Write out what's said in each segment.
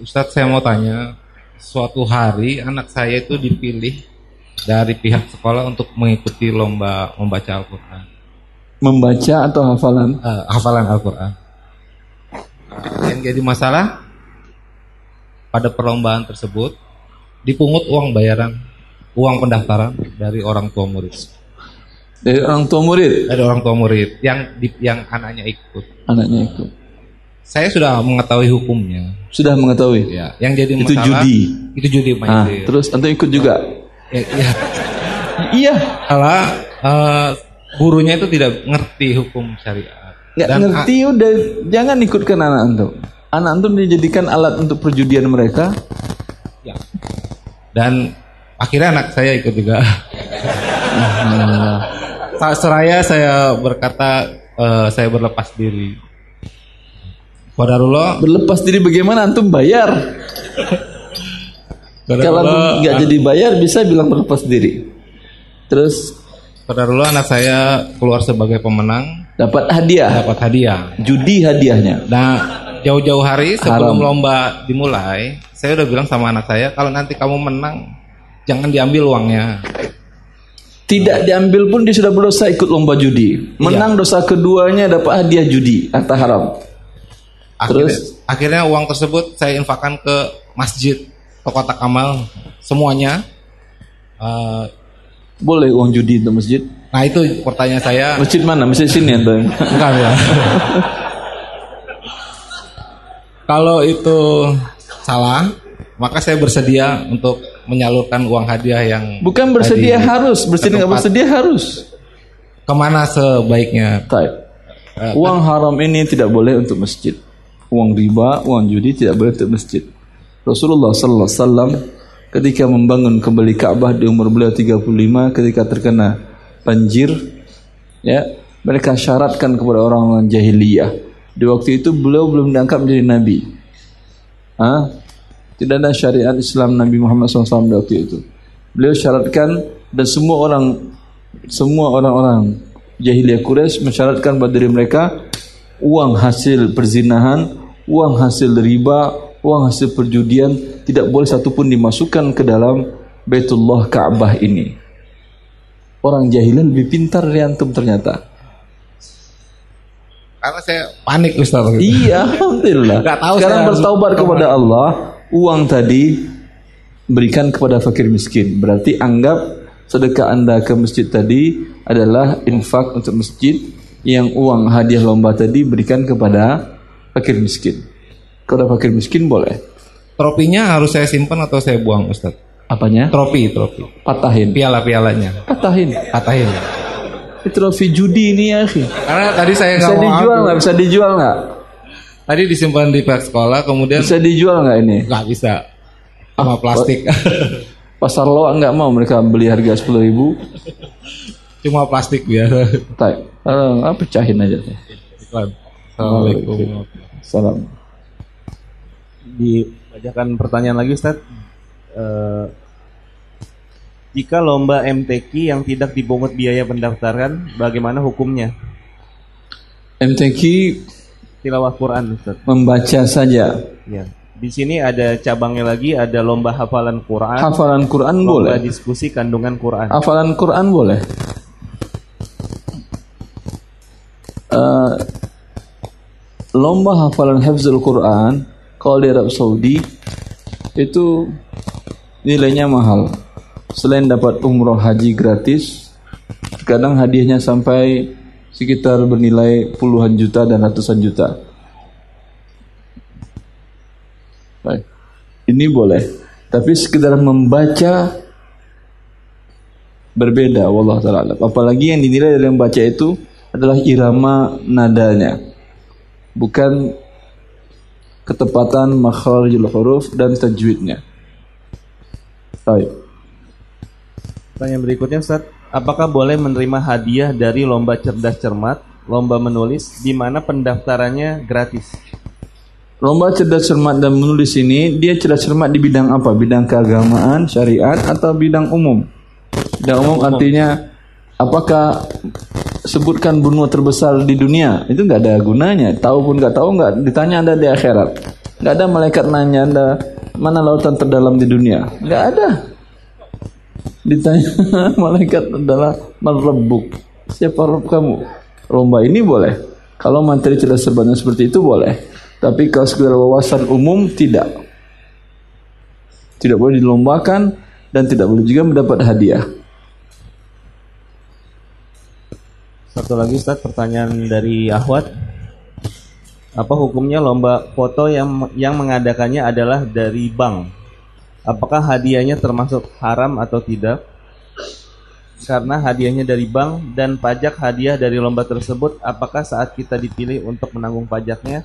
Ustadz saya mau tanya, suatu hari anak saya itu dipilih dari pihak sekolah untuk mengikuti lomba membaca Al-Quran. Membaca atau hafalan? Uh, hafalan Al-Quran. Uh, yang jadi masalah pada perlombaan tersebut dipungut uang bayaran, uang pendaftaran dari orang tua murid. Dari orang tua murid? Dari orang tua murid yang di, yang anaknya ikut. Anaknya ikut. Saya sudah mengetahui hukumnya. Sudah mengetahui. Ya, yang jadi itu masalah judi. Itu judi ah, terus antum ikut juga? Ya, ya. iya. Kalau uh, gurunya itu tidak ngerti hukum syariat. Nggak Dan ngerti udah jangan ikutkan anak antum. Anak antum dijadikan alat untuk perjudian mereka. Ya. Dan akhirnya anak saya ikut juga. Tak seraya saya berkata uh, saya berlepas diri Qadarullah Berlepas diri bagaimana antum bayar? Kalau nggak jadi bayar bisa bilang berlepas diri. Terus Qadarullah anak saya keluar sebagai pemenang dapat hadiah. Dapat hadiah. Judi hadiahnya. Nah, jauh-jauh hari sebelum Haram. lomba dimulai, saya udah bilang sama anak saya kalau nanti kamu menang jangan diambil uangnya. Tidak diambil pun dia sudah berdosa ikut lomba judi. Menang iya. dosa keduanya dapat hadiah judi atau haram. Akhirnya, Terus akhirnya uang tersebut saya infakkan ke masjid, ke kotak amal semuanya. Uh, Boleh uang judi untuk masjid? Nah itu pertanyaan saya. Masjid mana? Masjid sini atau? Enggak ya. Kalau itu salah, maka saya bersedia untuk menyalurkan uang hadiah yang bukan bersedia harus, bersedia nggak bersedia harus. Ke mana sebaiknya? Uh, uang haram ini tidak boleh untuk masjid uang riba, uang judi tidak boleh untuk masjid. Rasulullah sallallahu alaihi wasallam ketika membangun kembali Ka'bah di umur beliau 35 ketika terkena banjir ya mereka syaratkan kepada orang-orang jahiliyah. Di waktu itu beliau belum diangkat menjadi nabi. Ah tidak ada syariat Islam Nabi Muhammad SAW di waktu itu. Beliau syaratkan dan semua orang semua orang-orang jahiliyah Quraisy mensyaratkan pada diri mereka uang hasil perzinahan uang hasil riba, uang hasil perjudian tidak boleh satupun dimasukkan ke dalam Baitullah Ka'bah ini. Orang jahilan lebih pintar dari antum ternyata. Karena saya panik Ustaz. Iya, alhamdulillah. Gak tahu Sekarang bertaubat kepada Allah, uang tadi berikan kepada fakir miskin. Berarti anggap sedekah Anda ke masjid tadi adalah infak untuk masjid yang uang hadiah lomba tadi berikan kepada fakir miskin. Kalau fakir miskin boleh. Tropinya harus saya simpan atau saya buang Ustaz? Apanya? Trofi, trofi. Patahin. Piala-pialanya. Patahin. Patahin. trofi judi ini ya, sih. Karena tadi saya nggak mau dijual nggak? Bisa dijual nggak? Tadi disimpan di pihak sekolah, kemudian bisa dijual nggak ini? Nggak bisa. Sama ah, plastik. Pasar lo nggak mau mereka beli harga sepuluh ribu. Cuma plastik biasa. Tak, uh, pecahin aja. Assalamualaikum. Salam. Dibacakan pertanyaan lagi Ustaz. Uh, jika lomba MTQ yang tidak dipungut biaya pendaftaran, bagaimana hukumnya? MTQ tilawah Quran Ustaz. Membaca saja. Ya. Di sini ada cabangnya lagi, ada lomba hafalan Quran. Hafalan Quran lomba boleh. diskusi kandungan Quran. Hafalan Quran boleh. Uh, lomba hafalan hafzul Quran kalau di Arab Saudi itu nilainya mahal. Selain dapat umroh haji gratis, kadang hadiahnya sampai sekitar bernilai puluhan juta dan ratusan juta. Baik. Ini boleh, tapi sekedar membaca berbeda wallah taala. Apalagi yang dinilai dalam baca itu adalah irama nadanya bukan ketepatan makharijul huruf dan tajwidnya. Baik. Pertanyaan berikutnya Ustaz, apakah boleh menerima hadiah dari lomba cerdas cermat, lomba menulis di mana pendaftarannya gratis? Lomba cerdas cermat dan menulis ini dia cerdas cermat di bidang apa? Bidang keagamaan, syariat atau bidang umum? Bidang umum artinya apakah sebutkan benua terbesar di dunia itu nggak ada gunanya tahu pun nggak tahu nggak ditanya ada di akhirat Nggak ada malaikat nanya anda mana lautan terdalam di dunia. Nggak ada. Ditanya malaikat adalah merebuk. Siapa Rob kamu? Lomba ini boleh. Kalau materi tidak sebanyak seperti itu boleh. Tapi kalau sekedar wawasan umum tidak. Tidak boleh dilombakan dan tidak boleh juga mendapat hadiah. Satu lagi Ustaz, pertanyaan dari Ahwat. Apa hukumnya lomba foto yang yang mengadakannya adalah dari bank? Apakah hadiahnya termasuk haram atau tidak? Karena hadiahnya dari bank dan pajak hadiah dari lomba tersebut, apakah saat kita dipilih untuk menanggung pajaknya?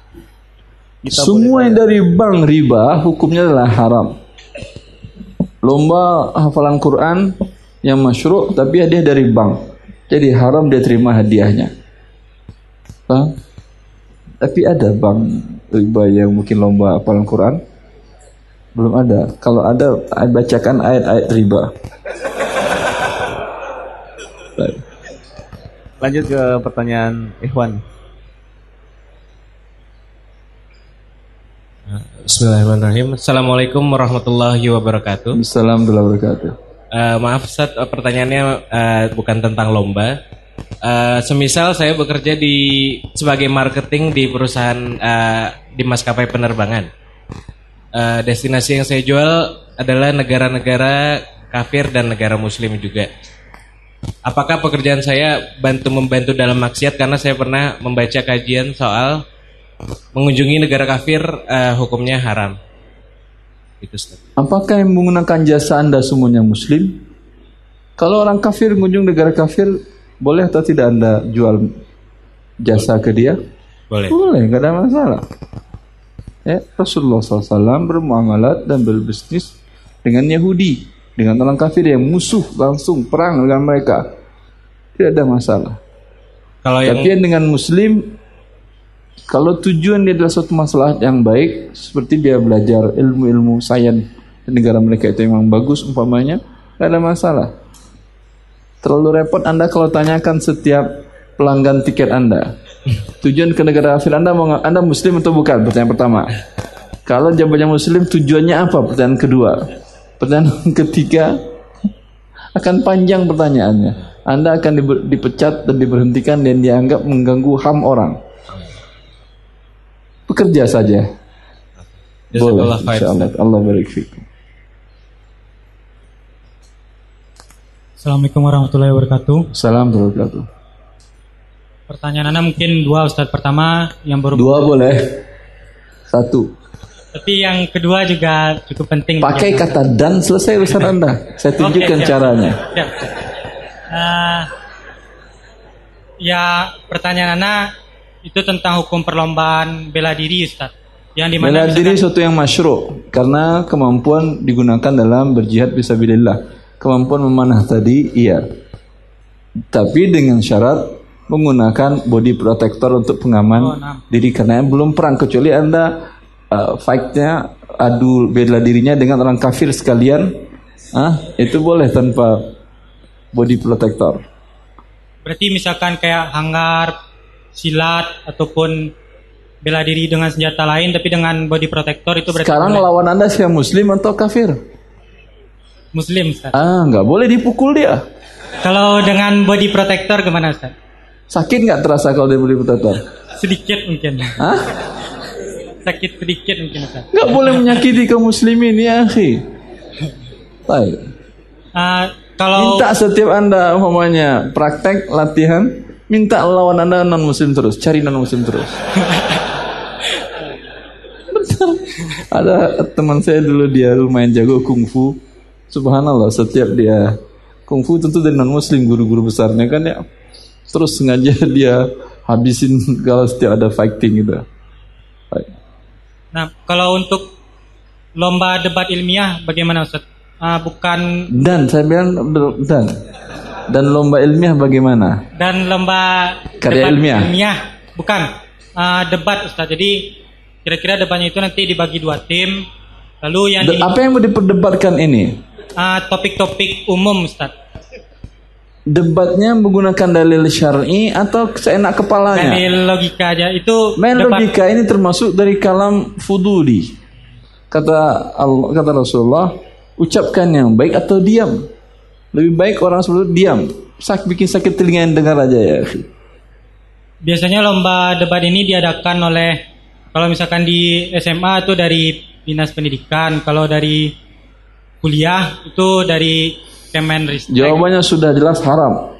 Kita Semua yang dari bank riba hukumnya adalah haram. Lomba hafalan Quran yang masyru' tapi hadiah dari bank. Jadi haram dia terima hadiahnya. Bang, tapi ada bank riba yang mungkin lomba hafalan Quran? Belum ada. Kalau ada, bacakan ayat-ayat riba. Lanjut ke pertanyaan Ikhwan. Bismillahirrahmanirrahim. Assalamualaikum warahmatullahi wabarakatuh. Assalamualaikum warahmatullahi wabarakatuh. Uh, maaf uh, pertanyaannya uh, bukan tentang lomba. Uh, semisal saya bekerja di sebagai marketing di perusahaan uh, di maskapai penerbangan. Uh, destinasi yang saya jual adalah negara-negara kafir dan negara muslim juga. Apakah pekerjaan saya bantu membantu dalam maksiat karena saya pernah membaca kajian soal mengunjungi negara kafir uh, hukumnya haram. Itu Ustaz. Apakah yang menggunakan jasa Anda semuanya muslim? Kalau orang kafir mengunjung negara kafir, boleh atau tidak Anda jual jasa ke dia? Boleh. Boleh, ada masalah. Ya, Rasulullah SAW bermuamalat dan berbisnis dengan Yahudi, dengan orang kafir yang musuh langsung perang dengan mereka. Tidak ada masalah. Kalau yang... Tapi yang dengan Muslim kalau tujuan dia adalah suatu masalah yang baik, seperti dia belajar ilmu-ilmu sains di negara mereka itu memang bagus umpamanya, tidak ada masalah. Terlalu repot Anda kalau tanyakan setiap pelanggan tiket Anda. Tujuan ke negara kafir Anda mau Anda muslim atau bukan? Pertanyaan pertama. Kalau jawabannya muslim, tujuannya apa? Pertanyaan kedua. Pertanyaan ketiga akan panjang pertanyaannya. Anda akan dipecat dan diberhentikan dan dianggap mengganggu HAM orang bekerja saja. Boleh, insyaallah. Allah barik fikum. Assalamualaikum warahmatullahi wabarakatuh. Assalamualaikum warahmatullahi wabarakatuh. Pertanyaan Anda mungkin dua Ustaz. Pertama yang baru Dua boleh. Satu. Tapi yang kedua juga cukup penting. Pakai kata dan selesai urusan Anda. Saya tunjukkan okay, caranya. Siap. Uh, ya pertanyaan Anda itu tentang hukum perlombaan bela diri Ustaz. Yang di mana bela diri suatu yang masyru karena kemampuan digunakan dalam berjihad bisa bilillah. Kemampuan memanah tadi iya. Tapi dengan syarat menggunakan body protector untuk pengaman oh, nah. diri karena belum perang kecuali Anda uh, fightnya adu bela dirinya dengan orang kafir sekalian ah itu boleh tanpa body protector. Berarti misalkan kayak hanggar silat ataupun bela diri dengan senjata lain tapi dengan body protector itu berarti Sekarang boleh. lawan Anda siapa muslim atau kafir? Muslim, Ustaz. Ah, nggak boleh dipukul dia. Kalau dengan body protector gimana, Ustaz? Sakit nggak terasa kalau dia body protector? Sedikit mungkin. Hah? Sakit sedikit mungkin, Ustaz. Nggak boleh menyakiti kaum muslimin ya, akhi. Baik. Uh, kalau minta setiap Anda umpamanya praktek latihan Minta lawan anda non muslim terus, cari non muslim terus. Ada teman saya dulu dia lumayan jago kungfu. Subhanallah setiap dia kungfu tentu dari non muslim guru-guru besarnya kan ya. Terus sengaja dia habisin kalau setiap ada fighting gitu. Nah, kalau untuk lomba debat ilmiah bagaimana Ustaz? Uh, bukan dan saya bilang dan dan lomba ilmiah bagaimana? Dan lomba karya ilmiah. ilmiah. Bukan. Uh, debat Ustaz. Jadi kira-kira debatnya itu nanti dibagi dua tim. Lalu yang De, apa yang mau diperdebatkan ini? topik topik-topik umum Ustaz. debatnya menggunakan dalil syar'i atau seenak kepalanya? Dalil logika aja itu Main debat- logika ini termasuk dari kalam fuduli. Kata Allah, kata Rasulullah, ucapkan yang baik atau diam. Lebih baik orang seperti itu diam. Sak bikin sakit telinga yang dengar aja ya. Biasanya lomba debat ini diadakan oleh kalau misalkan di SMA itu dari dinas pendidikan, kalau dari kuliah itu dari Kemenristek. Jawabannya sudah jelas haram.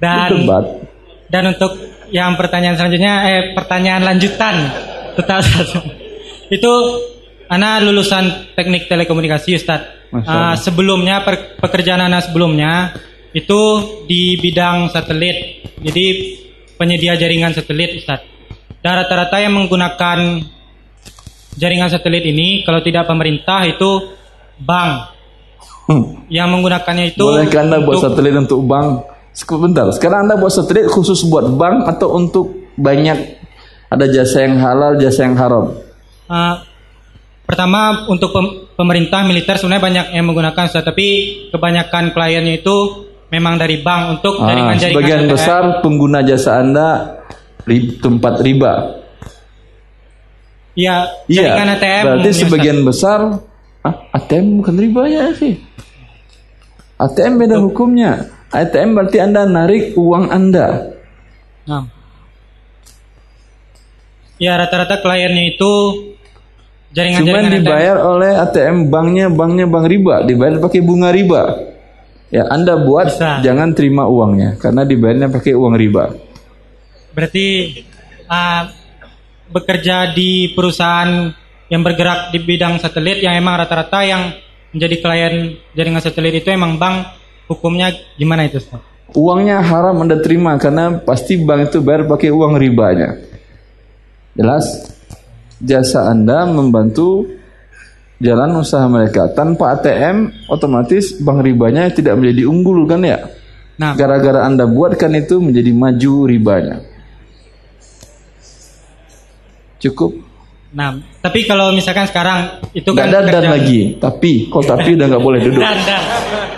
Dan Debat. dan untuk yang pertanyaan selanjutnya eh pertanyaan lanjutan total itu Ana lulusan teknik telekomunikasi Ustadz. Allah. sebelumnya per- pekerjaan Ana sebelumnya itu di bidang satelit. Jadi penyedia jaringan satelit Ustadz. Dan rata-rata yang menggunakan jaringan satelit ini kalau tidak pemerintah itu bank. Hmm. Yang menggunakannya itu Bolehkah anda buat untuk- satelit untuk bank? Sebentar, sekarang anda buat satelit khusus buat bank atau untuk banyak ada jasa yang halal, jasa yang haram? Uh, pertama untuk pem- pemerintah militer sebenarnya banyak yang menggunakan Ustaz, tapi kebanyakan kliennya itu memang dari bank untuk Ah, jaringan-jaringan sebagian ATM. besar pengguna jasa anda ri- tempat riba. Iya, Iya, jaringan ATM. berarti sebagian besar ah, ATM bukan riba ya sih. ATM beda hukumnya. ATM berarti anda narik uang anda. Ustaz. Nah. Ya rata-rata kliennya itu Cuman jaringan-jaringan ATM. dibayar oleh ATM banknya banknya bank riba, dibayar pakai bunga riba. Ya, anda buat Bisa. jangan terima uangnya karena dibayarnya pakai uang riba. Berarti uh, bekerja di perusahaan yang bergerak di bidang satelit yang emang rata-rata yang menjadi klien jaringan satelit itu emang bank hukumnya gimana itu Ustaz? Uangnya haram anda terima karena pasti bank itu bayar pakai uang ribanya. Jelas? Jasa anda membantu jalan usaha mereka. Tanpa ATM, otomatis bank ribanya tidak menjadi unggul kan ya? Nah, Gara-gara anda buatkan itu menjadi maju ribanya. Cukup? nah, tapi kalau misalkan sekarang itu kan ada dan lagi. Tapi, kok tapi udah nggak boleh duduk. Dan, dan,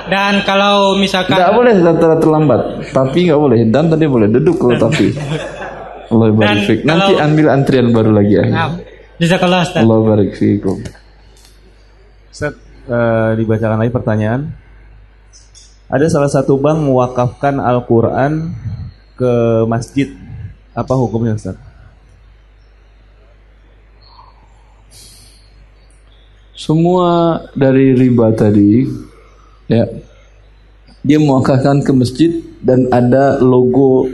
dan kalau misalkan Nggak boleh terlambat. Tapi nggak boleh. Dan tadi boleh duduk kalau tapi. Allah Dan fik. Nanti kalau- ambil antrian baru lagi ya. Nah, jazakallah Ustaz. Allah barik fikum. Ustaz, eh, dibacakan lagi pertanyaan. Ada salah satu bank mewakafkan Al-Quran ke masjid. Apa hukumnya Ustaz? Semua dari riba tadi, ya, dia mewakafkan ke masjid dan ada logo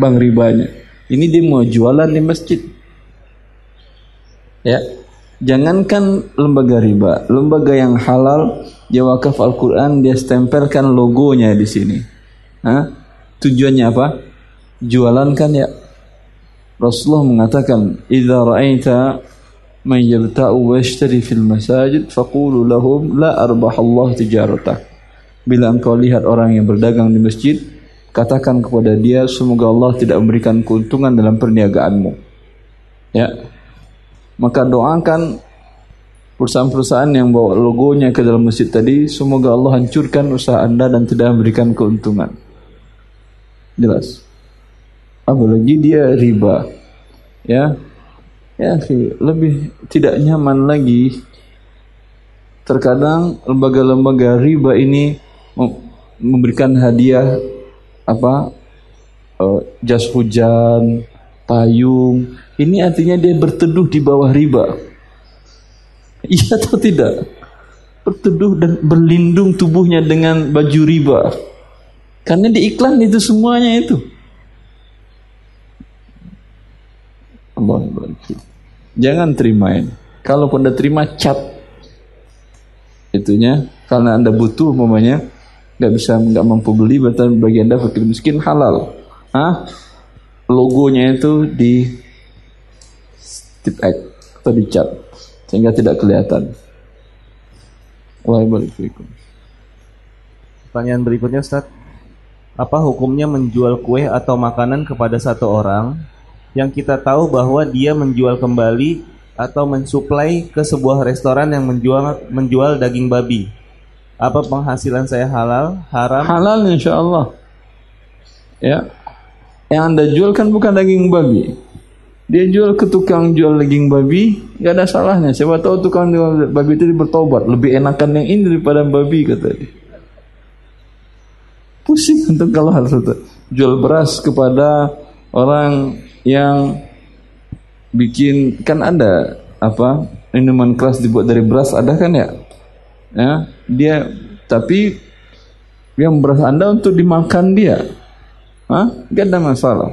bank ribanya. Ini dia mau jualan di masjid. Ya, jangankan lembaga riba, lembaga yang halal dia wakaf Al-Quran dia stempelkan logonya di sini. Hah? Tujuannya apa? Jualan kan ya. Rasulullah mengatakan, "Idza ra'aita man yabta'u wa yashtari fil masajid faqulu lahum la arbahallahu tijaratah." Bila engkau lihat orang yang berdagang di masjid, katakan kepada dia semoga Allah tidak memberikan keuntungan dalam perniagaanmu. Ya. Maka doakan perusahaan-perusahaan yang bawa logonya ke dalam masjid tadi, semoga Allah hancurkan usaha Anda dan tidak memberikan keuntungan. Jelas. Apalagi dia riba. Ya. Ya, lebih tidak nyaman lagi. Terkadang lembaga-lembaga riba ini mem- memberikan hadiah apa? eh, jas hujan, payung. Ini artinya dia berteduh di bawah riba. Iya atau tidak? Berteduh dan berlindung tubuhnya dengan baju riba. Karena di iklan itu semuanya itu. Allah. Jangan terimain. Kalau anda terima cat itunya karena anda butuh umpamanya nggak bisa nggak mampu beli berarti bagi anda fakir miskin halal. Hah? Logonya itu di tip X atau dicat sehingga tidak kelihatan. Fiikum. Pertanyaan berikutnya Ustaz. Apa hukumnya menjual kue atau makanan kepada satu orang yang kita tahu bahwa dia menjual kembali atau mensuplai ke sebuah restoran yang menjual menjual daging babi? Apa penghasilan saya halal, haram? Halal insya Allah. Ya. Yang anda jual kan bukan daging babi. Dia jual ke tukang jual daging babi, nggak ada salahnya. Siapa tahu tukang jual babi itu bertobat, lebih enakan yang ini daripada babi kata dia. Pusing untuk kalau harus jual beras kepada orang yang bikin kan ada apa minuman keras dibuat dari beras ada kan ya? Ya, dia tapi yang beras Anda untuk dimakan dia. Hah? Gak ada masalah.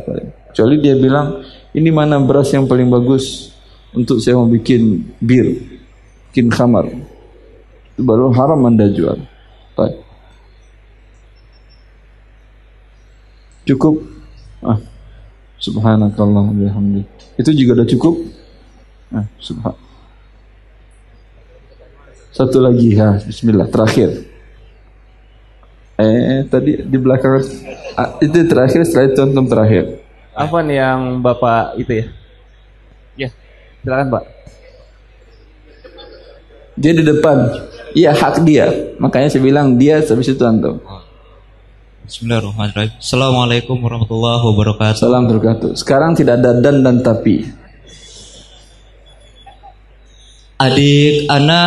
Kecuali dia bilang, ini mana beras yang paling bagus untuk saya mau bikin bir, bikin khamar. Itu baru haram Anda jual. Baik. Cukup? Ah. Subhanakallah bihamdi. Itu juga udah cukup? Ah, subhan. Satu lagi ya, bismillah, terakhir. Eh, tadi di belakang ah, itu terakhir setelah itu contoh terakhir. Apa nih yang Bapak itu ya? Ya, silakan Pak. Dia di depan. Iya hak dia. Makanya saya bilang dia habis itu antum. Bismillahirrahmanirrahim. Assalamualaikum warahmatullahi wabarakatuh. Salam berkatu. Sekarang tidak ada dan dan tapi. Adik Ana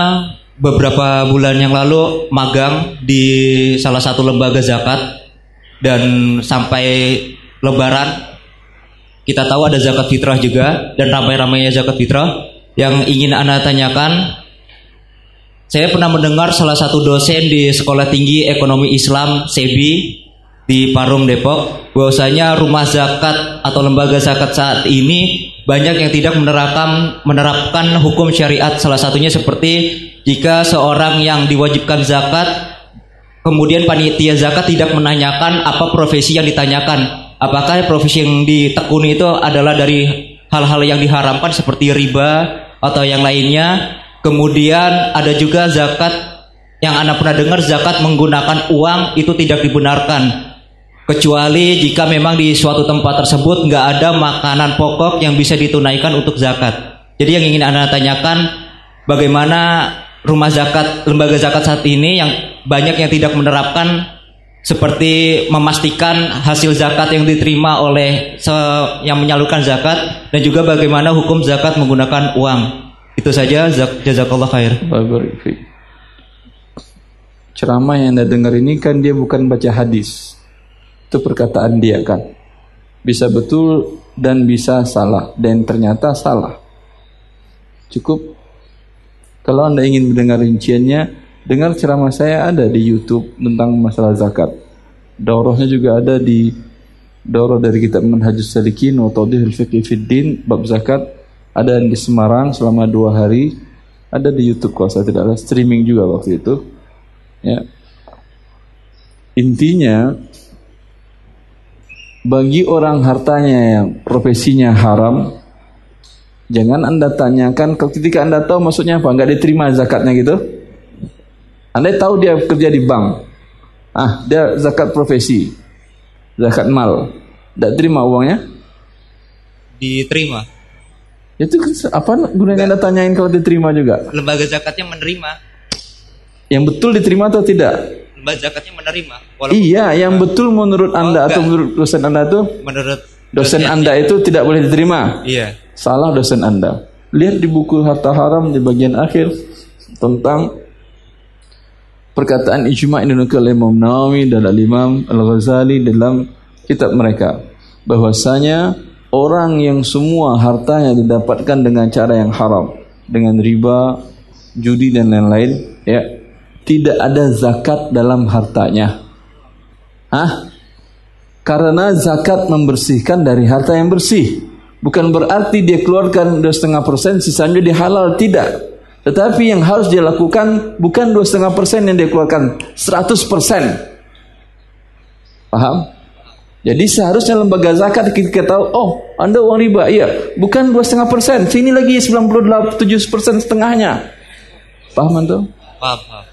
beberapa bulan yang lalu magang di salah satu lembaga zakat dan sampai lebaran kita tahu ada zakat fitrah juga dan ramai-ramainya zakat fitrah yang ingin Anda tanyakan. Saya pernah mendengar salah satu dosen di Sekolah Tinggi Ekonomi Islam SEBI di Parung Depok bahwasanya rumah zakat atau lembaga zakat saat ini banyak yang tidak menerapkan menerapkan hukum syariat. Salah satunya seperti jika seorang yang diwajibkan zakat kemudian panitia zakat tidak menanyakan apa profesi yang ditanyakan. Apakah profesi yang ditekuni itu adalah dari hal-hal yang diharamkan seperti riba atau yang lainnya. Kemudian ada juga zakat. Yang anda pernah dengar zakat menggunakan uang itu tidak dibenarkan kecuali jika memang di suatu tempat tersebut nggak ada makanan pokok yang bisa ditunaikan untuk zakat. Jadi yang ingin anda tanyakan bagaimana rumah zakat lembaga zakat saat ini yang banyak yang tidak menerapkan seperti memastikan hasil zakat yang diterima oleh yang menyalurkan zakat dan juga bagaimana hukum zakat menggunakan uang. Itu saja jazakallah khair. Ceramah yang Anda dengar ini kan dia bukan baca hadis. Itu perkataan dia kan. Bisa betul dan bisa salah. Dan ternyata salah. Cukup? Kalau Anda ingin mendengar rinciannya, dengar ceramah saya ada di YouTube tentang masalah zakat. Daurahnya juga ada di daurah dari kitab Manhajus Salikin wa Tawdihul Fiqh Fiddin bab zakat. Ada di Semarang selama dua hari. Ada di YouTube kalau saya tidak ada streaming juga waktu itu. Ya. Intinya bagi orang hartanya yang profesinya haram jangan anda tanyakan ketika anda tahu maksudnya apa nggak diterima zakatnya gitu. Anda tahu dia kerja di bank. Ah dia zakat profesi zakat mal. Tidak terima uangnya? Diterima. Itu apa gunanya anda tanyain kalau diterima juga? Lembaga zakatnya menerima. Yang betul diterima atau tidak lembaga zakatnya menerima. iya, yang betul menurut Anda oh, atau menurut dosen Anda itu? Menurut dosen, Anda itu tidak boleh diterima. Iya. Salah dosen Anda. Lihat di buku harta haram di bagian akhir tentang perkataan ijma' ini oleh Imam Nawawi dan Al-Imam Al-Ghazali dalam kitab mereka bahwasanya orang yang semua hartanya didapatkan dengan cara yang haram dengan riba, judi dan lain-lain ya tidak ada zakat dalam hartanya. Hah? Karena zakat membersihkan dari harta yang bersih. Bukan berarti dia keluarkan setengah persen, sisanya dia halal. Tidak. Tetapi yang harus dia lakukan bukan dua setengah persen yang dia keluarkan, 100 persen. Paham? Jadi seharusnya lembaga zakat kita tahu, oh anda uang riba, iya, bukan dua setengah persen, sini lagi 98 7 persen setengahnya. Paham tuh? Paham, paham.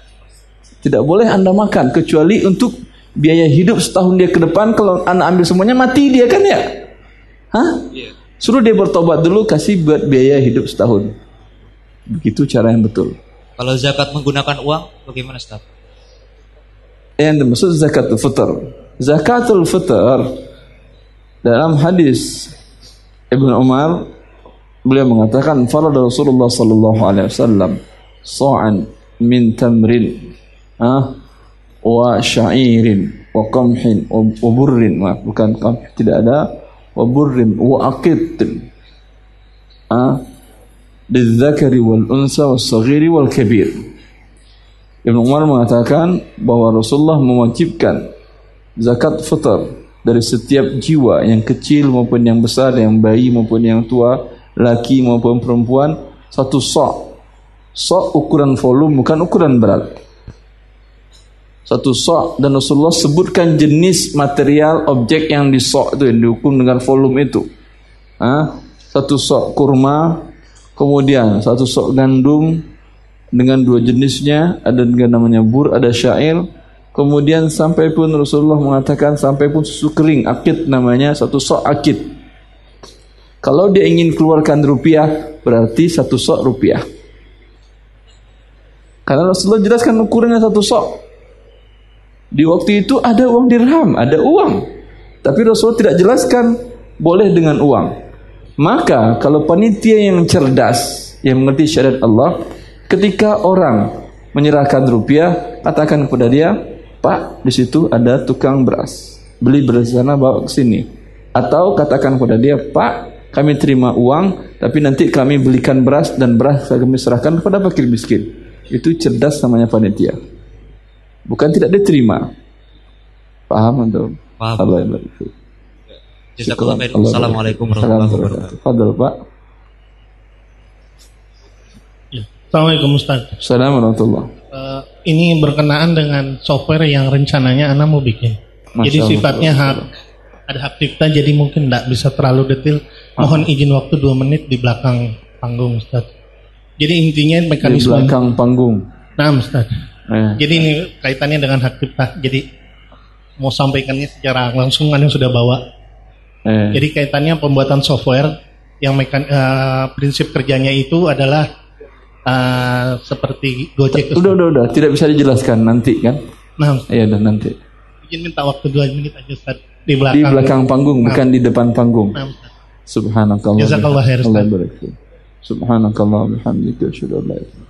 Tidak boleh anda makan kecuali untuk biaya hidup setahun dia ke depan. Kalau anda ambil semuanya mati dia kan ya? Hah? Iya. Suruh dia bertobat dulu kasih buat biaya hidup setahun. Begitu cara yang betul. Kalau zakat menggunakan uang bagaimana Ustaz? yang dimaksud zakatul fitr. Zakatul fitr dalam hadis Ibnu Umar beliau mengatakan farada Rasulullah sallallahu alaihi wasallam sa'an min tamrin ah wa sya'irin wa qamhin wa burrin. Maaf bukan qamh tidak ada. Wa burrin wa aqit ah lidzakari wal unsa was saghiri wal kabir. Ibnu Umar mengatakan bahwa Rasulullah mewajibkan zakat fitr dari setiap jiwa yang kecil maupun yang besar, yang bayi maupun yang tua, laki maupun perempuan satu sok. Sok ukuran volume bukan ukuran berat. Satu sok. Dan Rasulullah sebutkan jenis material objek yang disok itu yang diukur dengan volume itu. Hah? Satu sok kurma, kemudian satu sok gandum, dengan dua jenisnya ada dengan namanya bur ada syair. Kemudian sampai pun Rasulullah mengatakan sampai pun susu kering akid namanya satu sok akid. Kalau dia ingin keluarkan rupiah berarti satu sok rupiah. Karena Rasulullah jelaskan ukurannya satu sok di waktu itu ada uang dirham ada uang tapi Rasulullah tidak jelaskan boleh dengan uang maka kalau panitia yang cerdas yang mengerti syariat Allah Ketika orang menyerahkan rupiah, katakan kepada dia, Pak, di situ ada tukang beras. Beli beras sana bawa ke sini. Atau katakan kepada dia, Pak, kami terima uang, tapi nanti kami belikan beras dan beras kami serahkan kepada fakir miskin. Itu cerdas namanya panitia. Bukan tidak diterima. Paham atau? Paham. Allah yang baik. Jazakallah khair. Assalamualaikum warahmatullahi wabarakatuh. Fadal Pak. Assalamualaikum Ustaz. Assalamualaikum warahmatullahi Eh, ini berkenaan dengan software yang rencananya Anda mau bikin. Masya jadi Allah. sifatnya hak ada hak cipta jadi mungkin tidak bisa terlalu detail. Mohon izin waktu dua menit di belakang panggung Ustaz. Jadi intinya Di mekanisme belakang panggung. Nah, Ustaz. Eh. Jadi ini kaitannya dengan hak cipta. Jadi mau sampaikannya secara langsung Anda sudah bawa. Eh. Jadi kaitannya pembuatan software yang mekan, eh, prinsip kerjanya itu adalah eh, seperti Gojek. Udah, udah, udah. Tidak bisa dijelaskan nanti kan? Nah. Iya, udah nanti. izin minta waktu dua menit aja Ustaz. Di Di belakang. belakang panggung, Nah, bukan di depan panggung. nah, Ustaz. Subhanakallah. Jazakallah khair, Allah Ustaz. barik fiik. Subhanakallah bihamdika asyhadu an la ilaha illa anta.